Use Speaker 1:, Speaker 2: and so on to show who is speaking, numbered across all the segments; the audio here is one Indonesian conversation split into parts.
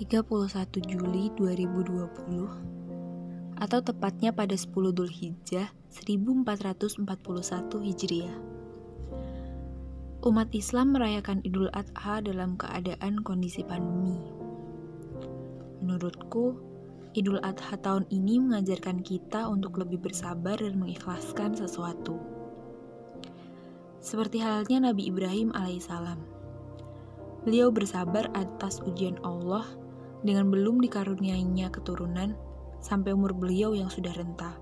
Speaker 1: 31 Juli 2020 atau tepatnya pada 10 Dhul Hijjah 1441 Hijriah. Umat Islam merayakan Idul Adha dalam keadaan kondisi pandemi. Menurutku, Idul Adha tahun ini mengajarkan kita untuk lebih bersabar dan mengikhlaskan sesuatu. Seperti halnya Nabi Ibrahim alaihissalam. Beliau bersabar atas ujian Allah dengan belum dikaruniainya keturunan sampai umur beliau yang sudah renta.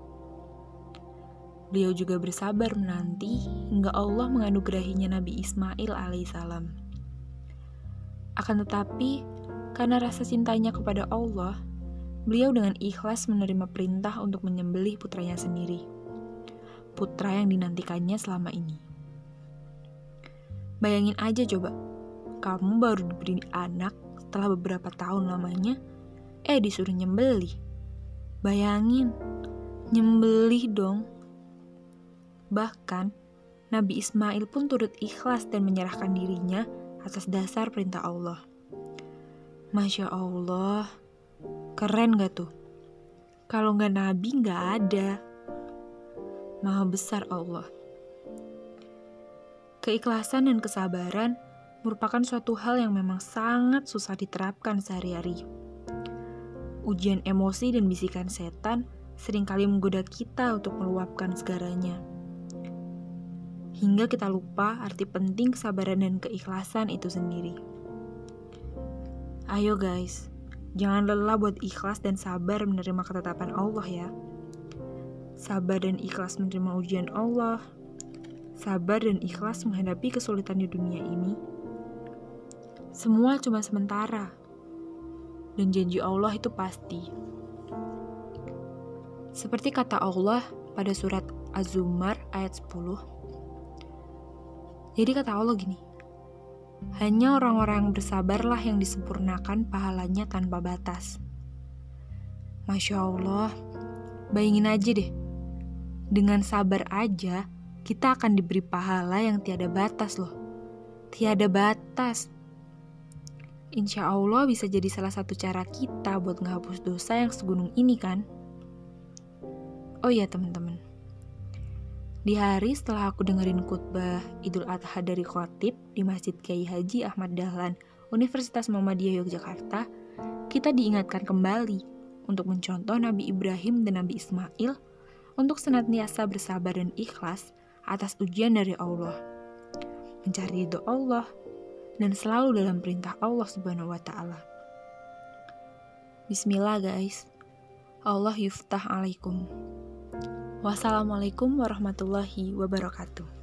Speaker 1: Beliau juga bersabar menanti hingga Allah menganugerahinya Nabi Ismail alaihissalam. Akan tetapi, karena rasa cintanya kepada Allah, beliau dengan ikhlas menerima perintah untuk menyembelih putranya sendiri. Putra yang dinantikannya selama ini. Bayangin aja coba, kamu baru diberi anak setelah beberapa tahun lamanya, eh disuruh nyembelih. Bayangin, nyembelih dong. Bahkan, Nabi Ismail pun turut ikhlas dan menyerahkan dirinya atas dasar perintah Allah. Masya Allah, keren gak tuh? Kalau nggak Nabi nggak ada. Maha besar Allah. Keikhlasan dan kesabaran merupakan suatu hal yang memang sangat susah diterapkan sehari-hari. Ujian emosi dan bisikan setan sering kali menggoda kita untuk meluapkan segaranya. Hingga kita lupa arti penting kesabaran dan keikhlasan itu sendiri. Ayo guys, jangan lelah buat ikhlas dan sabar menerima ketetapan Allah ya. Sabar dan ikhlas menerima ujian Allah, sabar dan ikhlas menghadapi kesulitan di dunia ini semua cuma sementara. Dan janji Allah itu pasti. Seperti kata Allah pada surat Az-Zumar ayat 10. Jadi kata Allah gini, hanya orang-orang yang bersabarlah yang disempurnakan pahalanya tanpa batas. Masya Allah, bayangin aja deh, dengan sabar aja kita akan diberi pahala yang tiada batas loh. Tiada batas. Insya Allah bisa jadi salah satu cara kita buat ngehapus dosa yang segunung ini kan? Oh iya teman-teman, di hari setelah aku dengerin khutbah Idul Adha dari khotib di Masjid Kiai Haji Ahmad Dahlan, Universitas Muhammadiyah Yogyakarta, kita diingatkan kembali untuk mencontoh Nabi Ibrahim dan Nabi Ismail untuk senantiasa bersabar dan ikhlas atas ujian dari Allah. Mencari ridho Allah dan selalu dalam perintah Allah Subhanahu wa taala. Bismillah guys. Allah yuftah alaikum. Wassalamualaikum warahmatullahi wabarakatuh.